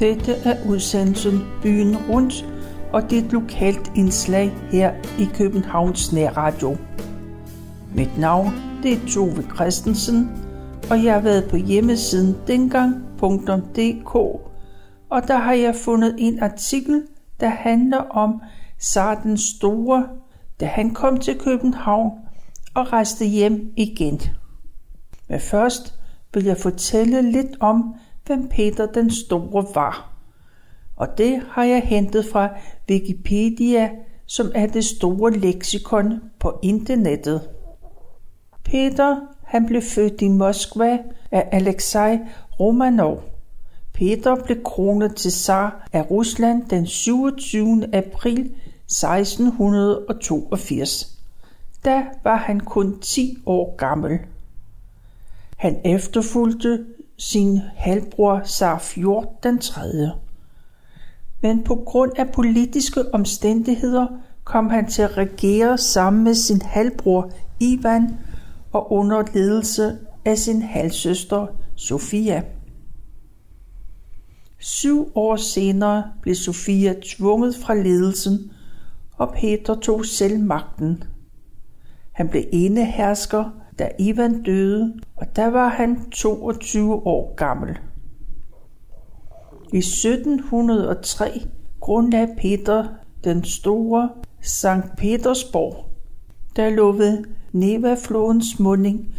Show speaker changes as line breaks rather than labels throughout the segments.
Dette er udsendelsen Byen Rundt, og det er et lokalt indslag her i Københavns Nærradio. Mit navn det er Tove Christensen, og jeg har været på hjemmesiden dengang.dk, og der har jeg fundet en artikel, der handler om Sar den Store, da han kom til København og rejste hjem igen. Men først vil jeg fortælle lidt om, hvem Peter den Store var. Og det har jeg hentet fra Wikipedia, som er det store leksikon på internettet. Peter han blev født i Moskva af Alexej Romanov. Peter blev kronet til zar af Rusland den 27. april 1682. Da var han kun 10 år gammel. Han efterfulgte sin halvbror Tsar Fjord den 3. Men på grund af politiske omstændigheder kom han til at regere sammen med sin halvbror Ivan og under ledelse af sin halvsøster Sofia. Syv år senere blev Sofia tvunget fra ledelsen, og Peter tog selv magten. Han blev enehersker da Ivan døde, og der var han 22 år gammel. I 1703 grundlagde Peter den Store Sankt Petersborg, der lå ved Neva-flodens munding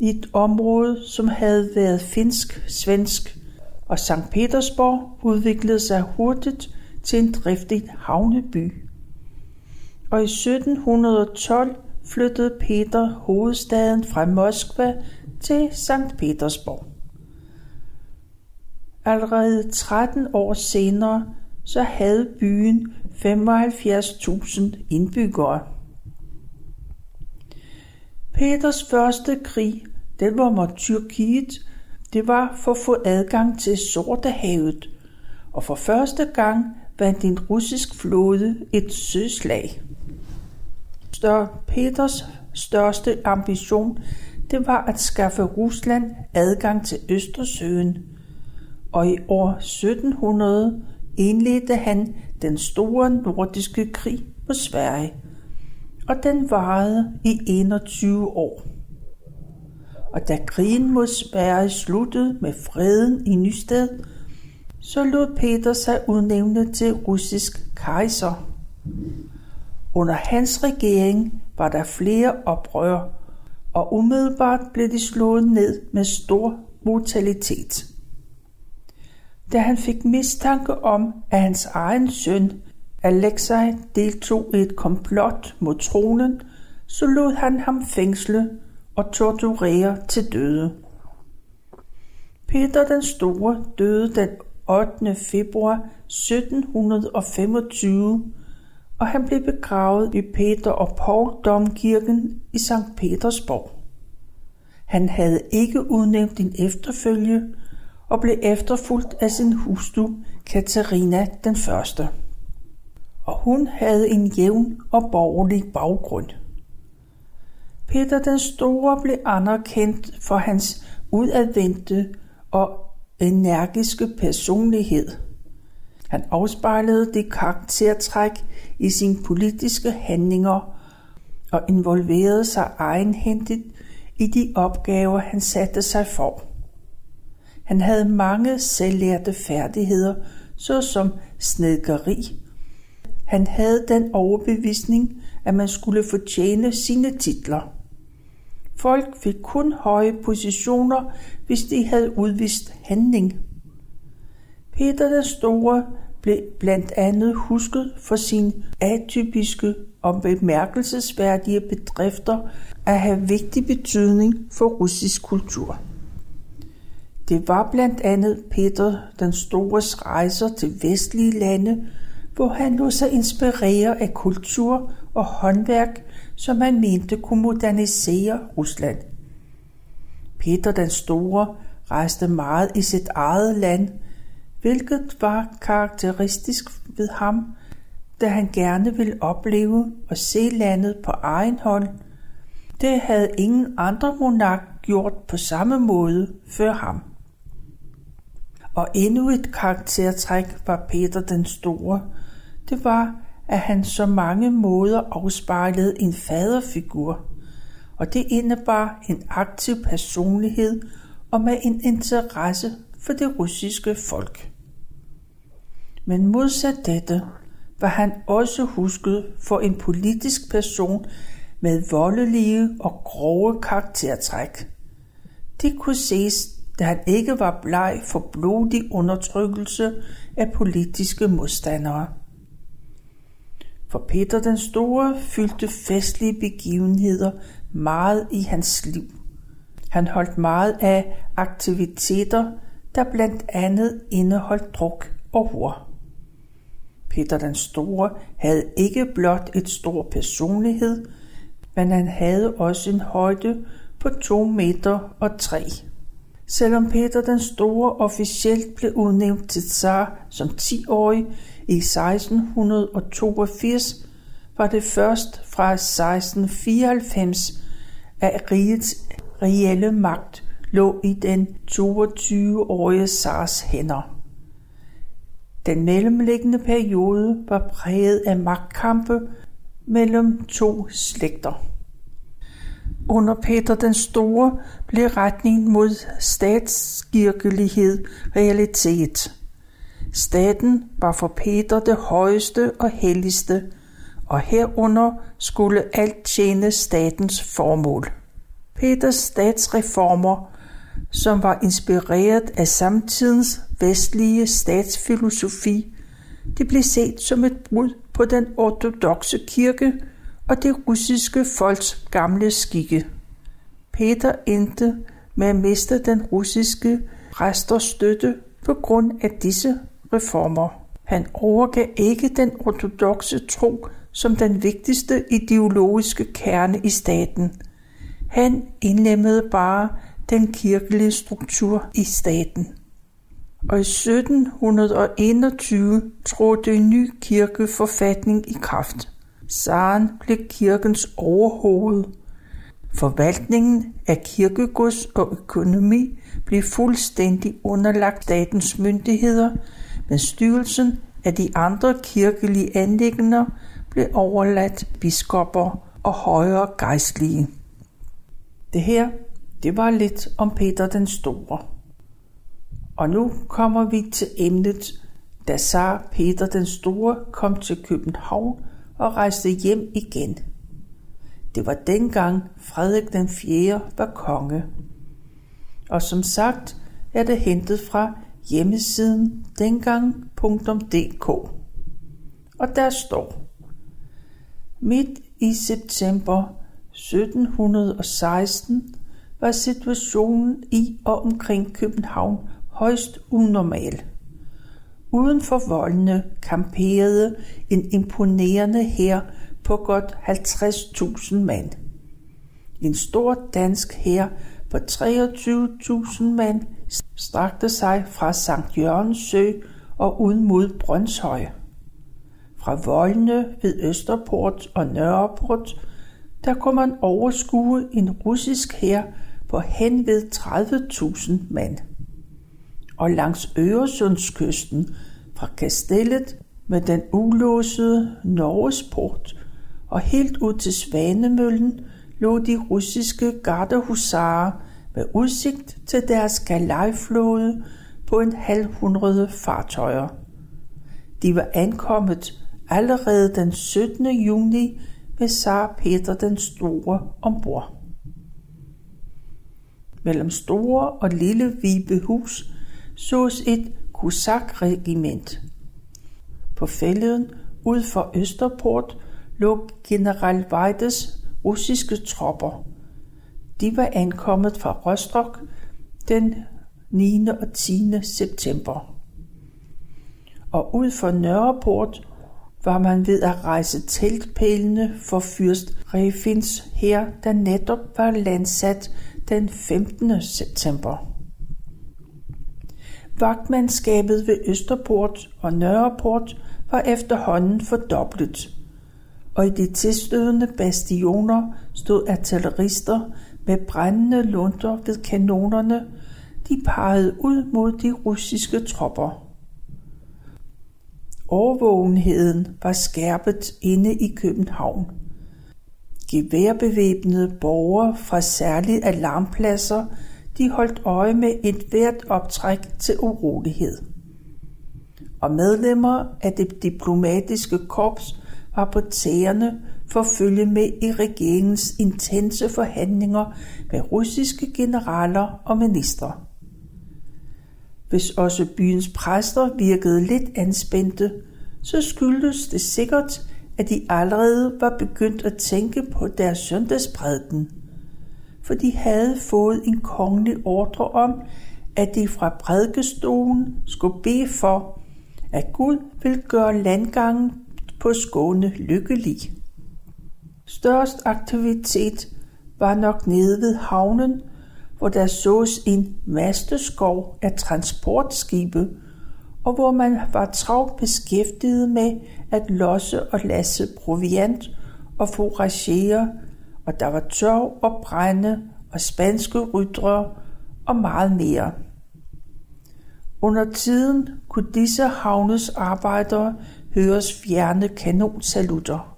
i et område, som havde været finsk-svensk, og Sankt Petersborg udviklede sig hurtigt til en driftig havneby. Og i 1712 flyttede Peter hovedstaden fra Moskva til Sankt Petersborg. Allerede 13 år senere så havde byen 75.000 indbyggere. Peters første krig, den var mod Tyrkiet, det var for at få adgang til Sortehavet, og for første gang vandt en russisk flåde et søslag større, Peters største ambition, det var at skaffe Rusland adgang til Østersøen, og i år 1700 indledte han den store nordiske krig mod Sverige, og den varede i 21 år. Og da krigen mod Sverige sluttede med freden i Nysted, så lod Peter sig udnævne til russisk kejser. Under hans regering var der flere oprør, og umiddelbart blev de slået ned med stor brutalitet. Da han fik mistanke om, at hans egen søn Alexei deltog i et komplot mod tronen, så lod han ham fængsle og torturere til døde. Peter den Store døde den 8. februar 1725 og han blev begravet i Peter og Paul Domkirken i St. Petersborg. Han havde ikke udnævnt en efterfølge og blev efterfulgt af sin hustru Katarina den første. Og hun havde en jævn og borgerlig baggrund. Peter den Store blev anerkendt for hans udadvendte og energiske personlighed – han afspejlede det karaktertræk i sine politiske handlinger og involverede sig egenhændigt i de opgaver, han satte sig for. Han havde mange selvlærte færdigheder, såsom snedkeri. Han havde den overbevisning, at man skulle fortjene sine titler. Folk fik kun høje positioner, hvis de havde udvist handling. Peter den Store blev blandt andet husket for sine atypiske og bemærkelsesværdige bedrifter at have vigtig betydning for russisk kultur. Det var blandt andet Peter den Stores rejser til vestlige lande, hvor han lod sig inspirere af kultur og håndværk, som han mente kunne modernisere Rusland. Peter den Store rejste meget i sit eget land – hvilket var karakteristisk ved ham, da han gerne ville opleve og se landet på egen hånd. Det havde ingen andre monark gjort på samme måde før ham. Og endnu et karaktertræk var Peter den Store. Det var, at han så mange måder afspejlede en faderfigur. Og det indebar en aktiv personlighed og med en interesse for det russiske folk. Men modsat dette var han også husket for en politisk person med voldelige og grove karaktertræk. Det kunne ses, da han ikke var bleg for blodig undertrykkelse af politiske modstandere. For Peter den Store fyldte festlige begivenheder meget i hans liv. Han holdt meget af aktiviteter, der blandt andet indeholdt druk og hår. Peter den Store havde ikke blot et stor personlighed, men han havde også en højde på 2 meter og 3. Selvom Peter den Store officielt blev udnævnt til tsar som 10-årig i 1682, var det først fra 1694, at rigets reelle magt lå i den 22-årige tsars hænder. Den mellemliggende periode var præget af magtkampe mellem to slægter. Under Peter den Store blev retningen mod statskirkelighed realitet. Staten var for Peter det højeste og helligste, og herunder skulle alt tjene statens formål. Peters statsreformer, som var inspireret af samtidens vestlige statsfilosofi, det blev set som et brud på den ortodoxe kirke og det russiske folks gamle skikke. Peter endte med at miste den russiske præsters støtte på grund af disse reformer. Han overgav ikke den ortodoxe tro som den vigtigste ideologiske kerne i staten. Han indlemmede bare den kirkelige struktur i staten. Og i 1721 trådte en ny kirkeforfatning i kraft. Saren blev kirkens overhoved. Forvaltningen af kirkegods og økonomi blev fuldstændig underlagt statens myndigheder, men styrelsen af de andre kirkelige anlæggender blev overladt biskopper og højere gejstlige. Det her, det var lidt om Peter den Store. Og nu kommer vi til emnet, da Sar Peter den Store kom til København og rejste hjem igen. Det var dengang Frederik den 4. var konge. Og som sagt er det hentet fra hjemmesiden dengang.dk. Og der står, Midt i september 1716 var situationen i og omkring København højst unormal. Uden for voldene kamperede en imponerende hær på godt 50.000 mand. En stor dansk hær på 23.000 mand strakte sig fra Sankt Jørgens Sø og ud mod Brøndshøj. Fra voldene ved Østerport og Nørreport, der kunne man overskue en russisk hær på hen ved 30.000 mand og langs Øresundskysten fra kastellet med den ulåsede Norgesport og helt ud til Svanemøllen lå de russiske gardehusarer med udsigt til deres galejflåde på en halv hundrede fartøjer. De var ankommet allerede den 17. juni med Sar Peter den Store ombord. Mellem Store og Lille Vibehus sås et kusakregiment. På fælden ud for Østerport lå general Weides russiske tropper. De var ankommet fra Rostock den 9. og 10. september. Og ud for Nørreport var man ved at rejse teltpælene for fyrst Refins her, der netop var landsat den 15. september. Vagtmandskabet ved Østerport og Nørreport var efterhånden fordoblet, og i de tilstødende bastioner stod artillerister med brændende lunter ved kanonerne, de pegede ud mod de russiske tropper. Overvågenheden var skærpet inde i København. Geværbevæbnede borgere fra særligt alarmpladser de holdt øje med et hvert optræk til urolighed. Og medlemmer af det diplomatiske korps var på tæerne for at følge med i regeringens intense forhandlinger med russiske generaler og ministre. Hvis også byens præster virkede lidt anspændte, så skyldtes det sikkert, at de allerede var begyndt at tænke på deres søndagsprædiken, for de havde fået en kongelig ordre om, at de fra prædikestolen skulle bede for, at Gud vil gøre landgangen på Skåne lykkelig. Størst aktivitet var nok nede ved havnen, hvor der sås en masteskov af transportskibe, og hvor man var travlt beskæftiget med at losse og lasse proviant og foragere, og der var tørv og brænde og spanske ryttere og meget mere. Under tiden kunne disse havnes arbejdere høres fjerne kanonsalutter.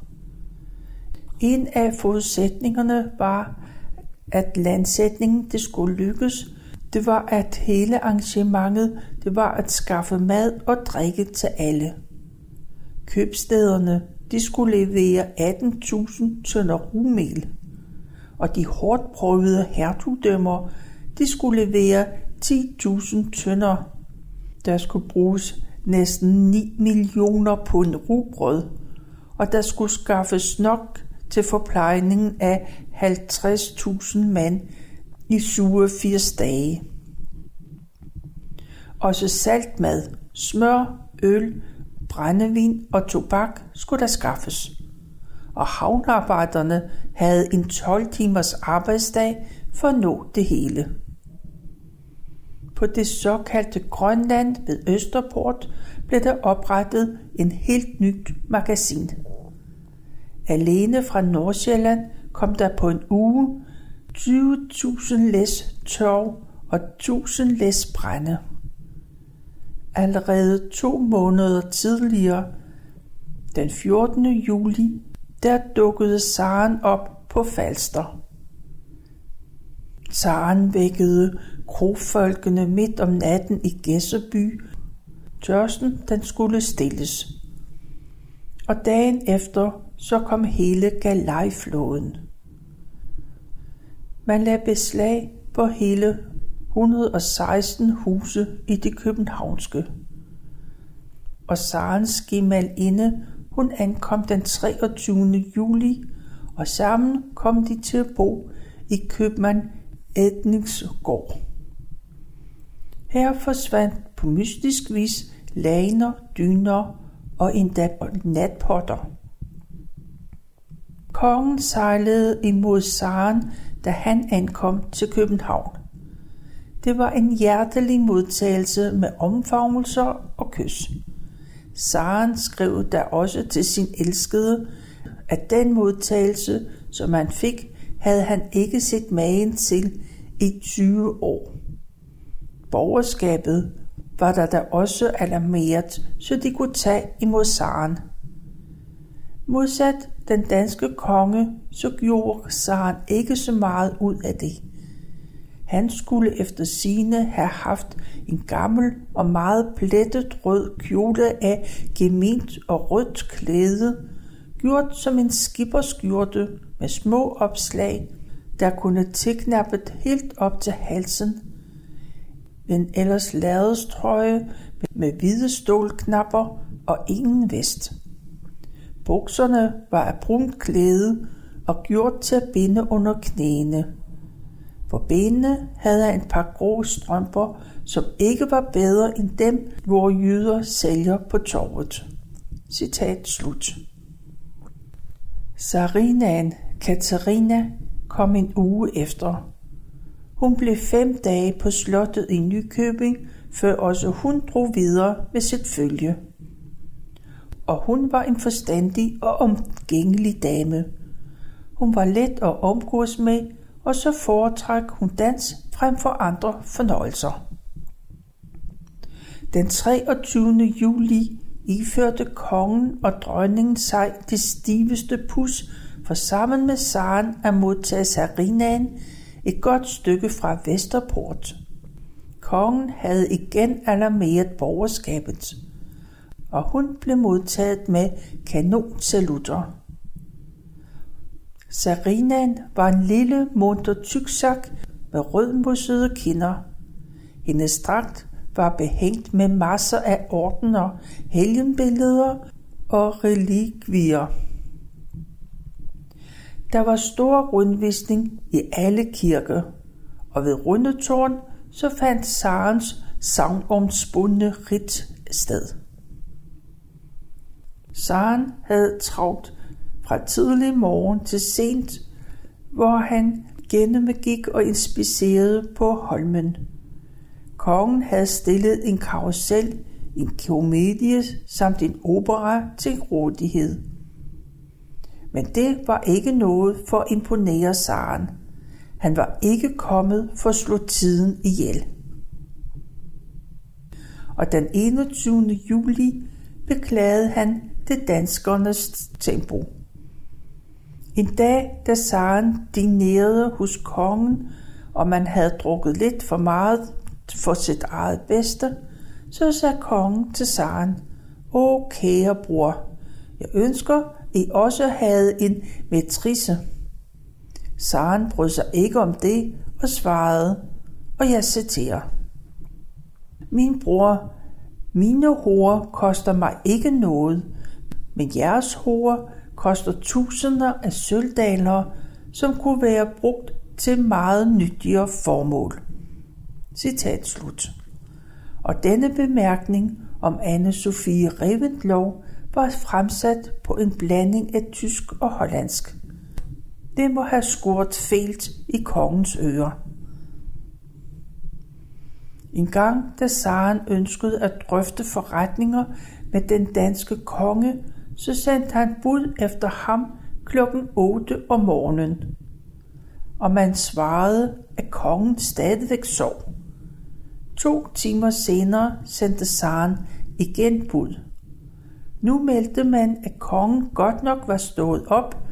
En af forudsætningerne var, at landsætningen det skulle lykkes, det var at hele arrangementet det var at skaffe mad og drikke til alle. Købstederne de skulle levere 18.000 tønder rumel, og de hårdt prøvede hertugdømmer de skulle levere 10.000 tønder. Der skulle bruges næsten 9 millioner pund rugbrød, og der skulle skaffes nok til forplejningen af 50.000 mand i 87 dage. Også saltmad, smør, øl, brændevin og tobak skulle der skaffes. Og havnearbejderne havde en 12 timers arbejdsdag for at nå det hele. På det såkaldte Grønland ved Østerport blev der oprettet en helt nyt magasin. Alene fra Nordsjælland kom der på en uge 20.000 læs tørv og 1000 læs brænde. Allerede to måneder tidligere, den 14. juli, der dukkede Saren op på Falster. Saren vækkede krofolkene midt om natten i Gæsseby. Tørsten, den skulle stilles. Og dagen efter, så kom hele galejflåden. Man lagde beslag på hele 116 huse i det københavnske. Og Sarens inde, hun ankom den 23. juli, og sammen kom de til at bo i købmand Edningsgård. Her forsvandt på mystisk vis laner, dyner og endda natpotter. Kongen sejlede imod Saren, da han ankom til København. Det var en hjertelig modtagelse med omfavnelser og kys. Saren skrev da også til sin elskede, at den modtagelse, som han fik, havde han ikke set magen til i 20 år. Borgerskabet var der da også alarmeret, så de kunne tage imod Saren. Modsat den danske konge, så gjorde Saren ikke så meget ud af det. Han skulle efter sine have haft en gammel og meget plettet rød kjole af gemint og rødt klæde, gjort som en skipperskjorte med små opslag, der kunne tilknappet helt op til halsen. En ellers ladestrøje med hvide stålknapper og ingen vest. Bukserne var af brunt klæde og gjort til at binde under knæene. På benene havde han et par grå strømper, som ikke var bedre end dem, hvor jøder sælger på torvet. Citat slut. Sarinaen Katarina kom en uge efter. Hun blev fem dage på slottet i Nykøbing, før også hun drog videre med sit følge. Og hun var en forstandig og omgængelig dame. Hun var let at omgås med, og så foretræk hun dans frem for andre fornøjelser. Den 23. juli iførte kongen og dronningen sig det stiveste pus, for sammen med Saren at modtage Sarinaen et godt stykke fra Vesterport. Kongen havde igen alarmeret borgerskabet, og hun blev modtaget med kanonsalutter. Sarinaen var en lille, munter tyksak med rødmussede kinder. Hendes dragt var behængt med masser af ordener, helgenbilleder og relikvier. Der var stor rundvisning i alle kirker, og ved Rundetårn så fandt Sarens savnomspundne rit sted. Saren havde travlt fra tidlig morgen til sent, hvor han gennemgik og inspicerede på Holmen. Kongen havde stillet en karusel, en komedie samt en opera til rådighed. Men det var ikke noget for at imponere Saren. Han var ikke kommet for at slå tiden ihjel. Og den 21. juli beklagede han det danskernes tempo. En dag, da Saren dinerede hos kongen, og man havde drukket lidt for meget for sit eget bedste, så sagde kongen til Saren, Åh, kære bror, jeg ønsker, I også havde en matrice. Saren brød sig ikke om det og svarede, og jeg citerer. Min bror, mine hår koster mig ikke noget, men jeres hår koster tusinder af sølvdaler, som kunne være brugt til meget nyttigere formål. Citat slut. Og denne bemærkning om anne Sofie Reventlow var fremsat på en blanding af tysk og hollandsk. Det må have skurt felt i kongens ører. En gang, da Saren ønskede at drøfte forretninger med den danske konge, så sendte han bud efter ham klokken 8 om morgenen. Og man svarede, at kongen stadigvæk sov. To timer senere sendte Saren igen bud. Nu meldte man, at kongen godt nok var stået op,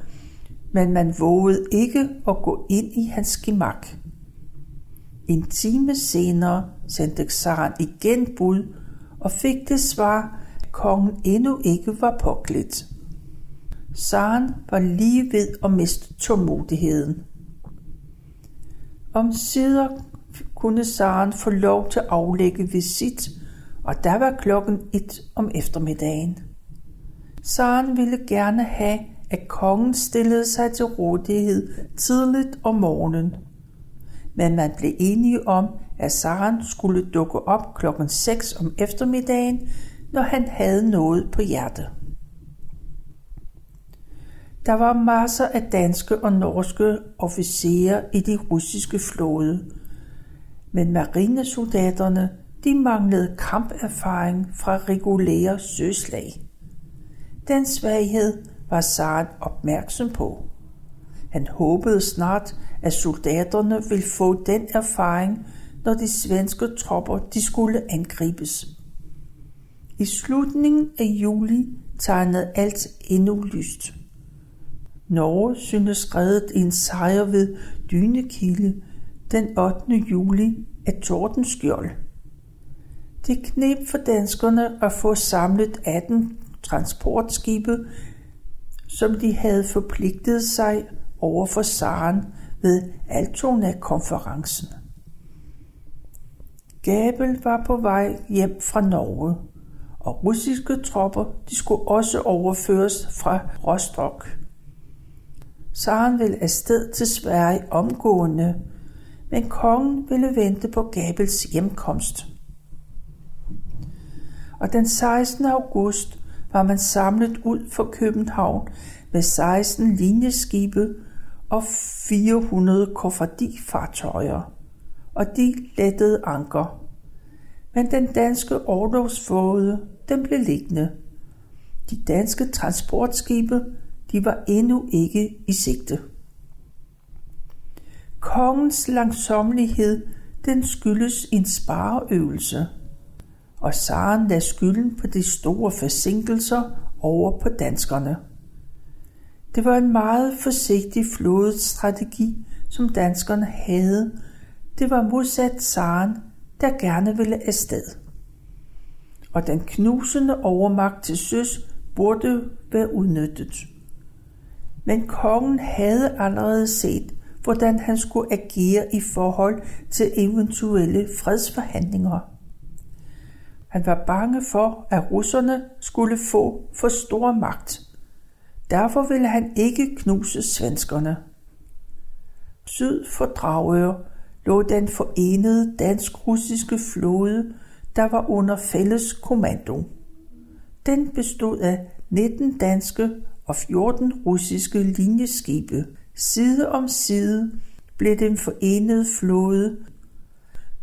men man vågede ikke at gå ind i hans gemak. En time senere sendte Saren igen bud og fik det svar, at kongen endnu ikke var påklædt. Saren var lige ved at miste tålmodigheden. Om sider kunne Saren få lov til at aflægge visit, og der var klokken et om eftermiddagen. Saren ville gerne have, at kongen stillede sig til rådighed tidligt om morgenen. Men man blev enige om, at Saren skulle dukke op klokken 6 om eftermiddagen, når han havde noget på hjertet. Der var masser af danske og norske officerer i de russiske flåde, men marinesoldaterne de manglede kamperfaring fra regulære søslag. Den svaghed var Saren opmærksom på. Han håbede snart, at soldaterne ville få den erfaring, når de svenske tropper de skulle angribes. I slutningen af juli tegnede alt endnu lyst. Norge synes reddet en sejr ved Dynekilde den 8. juli af Tordenskjold. Det knep for danskerne at få samlet 18 transportskibe, som de havde forpligtet sig over for Saren ved Altona-konferencen. Gabel var på vej hjem fra Norge, og russiske tropper de skulle også overføres fra Rostock. Saren ville afsted til Sverige omgående, men kongen ville vente på Gabels hjemkomst. Og den 16. august var man samlet ud for København med 16 linjeskibe og 400 kofferdifartøjer, og de lettede anker. Men den danske orlogsflåde, den blev liggende. De danske transportskibe, de var endnu ikke i sigte. Kongens langsomlighed, den skyldes en spareøvelse, og Saren lagde skylden på de store forsinkelser over på danskerne. Det var en meget forsigtig flådestrategi, som danskerne havde. Det var modsat Saren, der gerne ville afsted. Og den knusende overmagt til søs burde være udnyttet. Men kongen havde allerede set, hvordan han skulle agere i forhold til eventuelle fredsforhandlinger. Han var bange for, at russerne skulle få for stor magt. Derfor ville han ikke knuse svenskerne. Syd for Dragør lå den forenede dansk-russiske flåde, der var under fælles kommando. Den bestod af 19 danske og 14 russiske linjeskibe. Side om side blev den forenede flåde.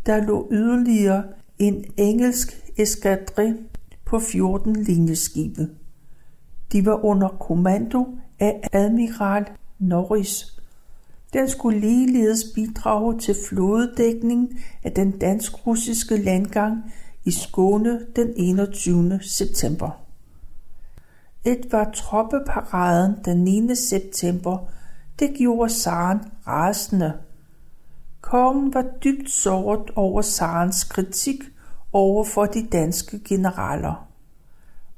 Der lå yderligere en engelsk eskadre på 14 linjeskibe. De var under kommando af admiral Norris. Den skulle ligeledes bidrage til flådedækning af den dansk-russiske landgang i Skåne den 21. september. Et var troppeparaden den 9. september. Det gjorde Saren rasende. Kongen var dybt såret over Sarens kritik over for de danske generaler.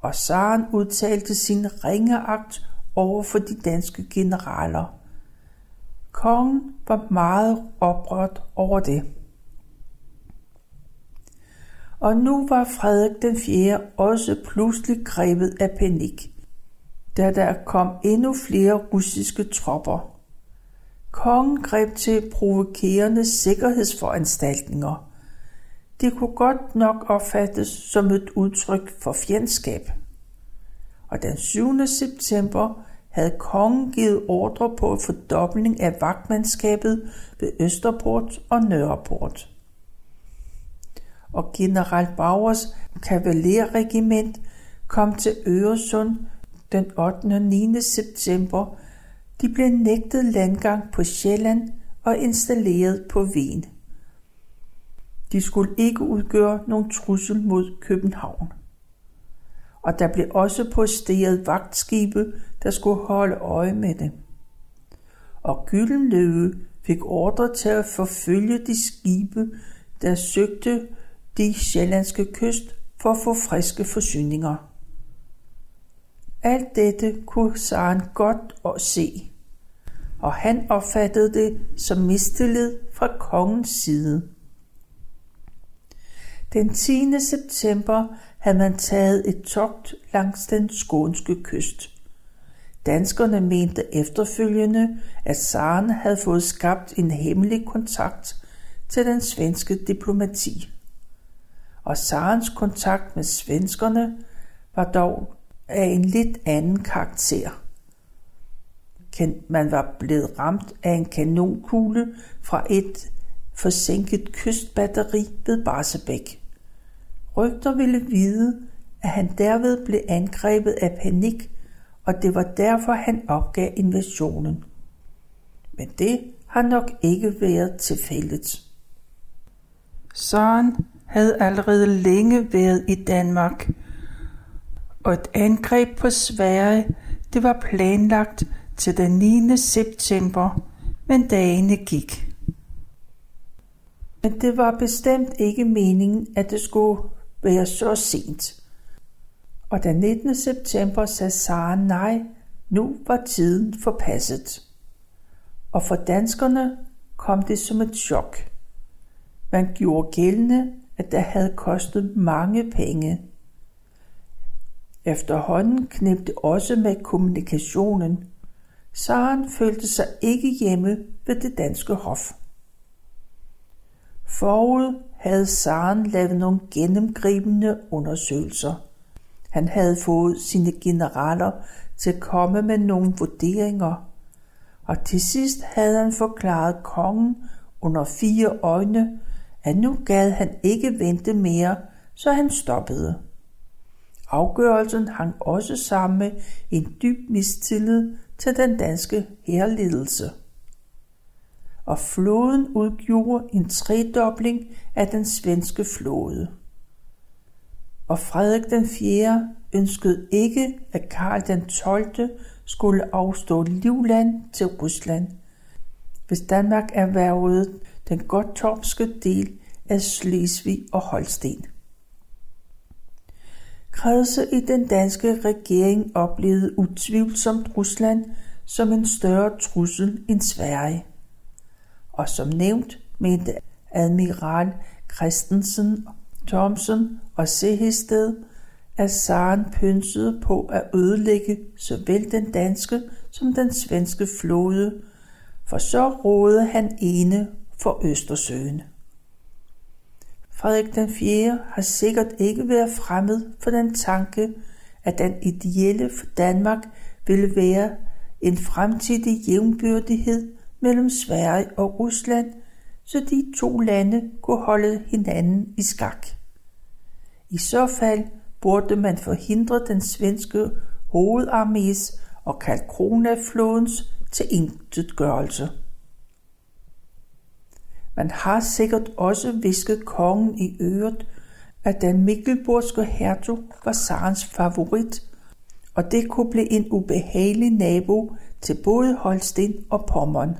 Og Saren udtalte sin ringeagt over for de danske generaler. Kongen var meget oprørt over det. Og nu var Frederik den 4. også pludselig grebet af panik da der kom endnu flere russiske tropper. Kongen greb til provokerende sikkerhedsforanstaltninger. Det kunne godt nok opfattes som et udtryk for fjendskab. Og den 7. september havde kongen givet ordre på en fordobling af vagtmandskabet ved Østerport og Nørreport. Og general Bauers kavalerregiment kom til Øresund den 8. og 9. september, de blev nægtet landgang på Sjælland og installeret på Ven. De skulle ikke udgøre nogen trussel mod København. Og der blev også posteret vagtskibe, der skulle holde øje med det. Og Gyldenløve fik ordre til at forfølge de skibe, der søgte de sjællandske kyst for at få friske forsyninger. Alt dette kunne Saren godt se, og han opfattede det som mistillid fra kongens side. Den 10. september havde man taget et togt langs den skånske kyst. Danskerne mente efterfølgende, at Saren havde fået skabt en hemmelig kontakt til den svenske diplomati. Og Sarens kontakt med svenskerne var dog af en lidt anden karakter. Man var blevet ramt af en kanonkugle fra et forsinket kystbatteri ved Barsebæk. Rygter ville vide, at han derved blev angrebet af panik, og det var derfor, han opgav invasionen. Men det har nok ikke været tilfældet. Søren havde allerede længe været i Danmark og et angreb på Sverige, det var planlagt til den 9. september, men dagene gik. Men det var bestemt ikke meningen, at det skulle være så sent. Og den 19. september sagde Sara nej, nu var tiden forpasset. Og for danskerne kom det som et chok. Man gjorde gældende, at det havde kostet mange penge Efterhånden kneb det også med kommunikationen. Saren følte sig ikke hjemme ved det danske hof. Forud havde Saren lavet nogle gennemgribende undersøgelser. Han havde fået sine generaler til at komme med nogle vurderinger, og til sidst havde han forklaret kongen under fire øjne, at nu gad han ikke vente mere, så han stoppede. Afgørelsen hang også sammen med en dyb mistillid til den danske herledelse. og floden udgjorde en tredobling af den svenske flåde. Og Frederik den 4. ønskede ikke, at Karl den 12. skulle afstå Livland til Rusland, hvis Danmark erhvervede den gottorpske del af Slesvig og Holsten. Kredse i den danske regering oplevede utvivlsomt Rusland som en større trussel end Sverige. Og som nævnt mente admiral Christensen, Thomsen og Sehested, at Saren pynsede på at ødelægge såvel den danske som den svenske flåde, for så rådede han ene for Østersøen. Frederik den 4. har sikkert ikke været fremmed for den tanke, at den ideelle for Danmark ville være en fremtidig jævnbyrdighed mellem Sverige og Rusland, så de to lande kunne holde hinanden i skak. I så fald burde man forhindre den svenske hovedarmés og Kalkrona-flådens til intetgørelse. Man har sikkert også visket kongen i øret, at den mikkelburgske hertug var Sarens favorit, og det kunne blive en ubehagelig nabo til både Holsten og Pommern.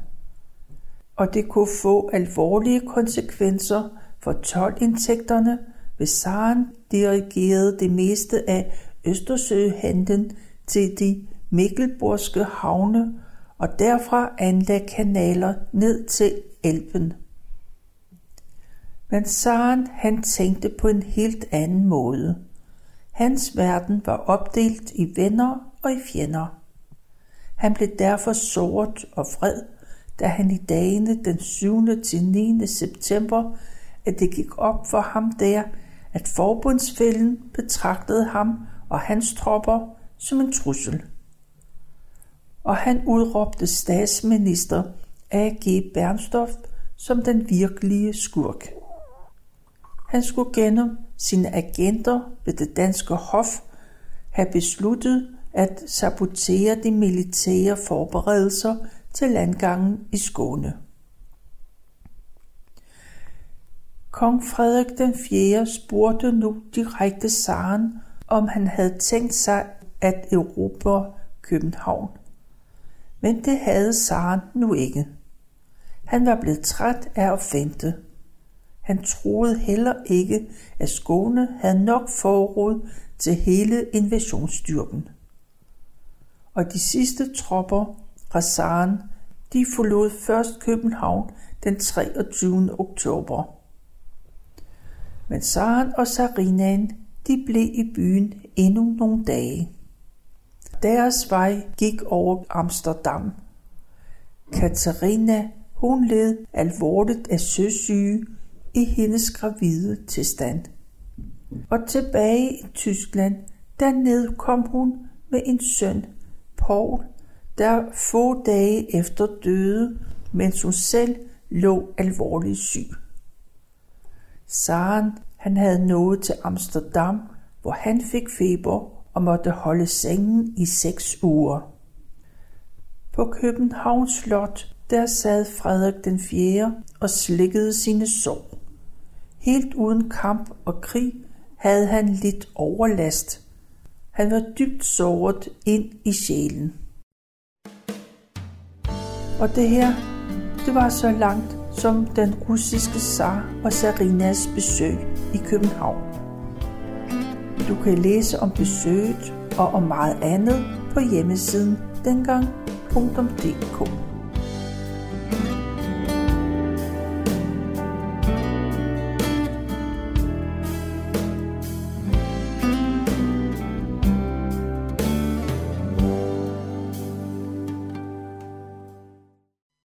Og det kunne få alvorlige konsekvenser for tolvindtægterne, hvis Saren dirigerede det meste af Østersøhandlen til de Mikkelborske havne og derfra anlagde kanaler ned til Elben. Men Saren han tænkte på en helt anden måde. Hans verden var opdelt i venner og i fjender. Han blev derfor såret og fred, da han i dagene den 7. til 9. september, at det gik op for ham der, at forbundsfælden betragtede ham og hans tropper som en trussel. Og han udråbte statsminister A.G. Bernstoff som den virkelige skurk. Han skulle gennem sine agenter ved det danske hof have besluttet at sabotere de militære forberedelser til landgangen i Skåne. Kong Frederik den 4. spurgte nu direkte zaren, om han havde tænkt sig at erobre København. Men det havde zaren nu ikke. Han var blevet træt af at vente. Han troede heller ikke, at Skåne havde nok forråd til hele invasionsstyrken. Og de sidste tropper fra Saren, de forlod først København den 23. oktober. Men Saren og Sarinaen, de blev i byen endnu nogle dage. Deres vej gik over Amsterdam. Katarina, hun led alvorligt af søsyge i hendes gravide tilstand. Og tilbage i Tyskland, dernede kom hun med en søn, Paul, der få dage efter døde, mens hun selv lå alvorligt syg. Saren, han havde nået til Amsterdam, hvor han fik feber og måtte holde sengen i seks uger. På Københavns Slot, der sad Frederik den 4. og slikkede sine sår. Helt uden kamp og krig havde han lidt overlast. Han var dybt såret ind i sjælen. Og det her, det var så langt som den russiske zar og Sarinas besøg i København. Du kan læse om besøget og om meget andet på hjemmesiden dengang.dk.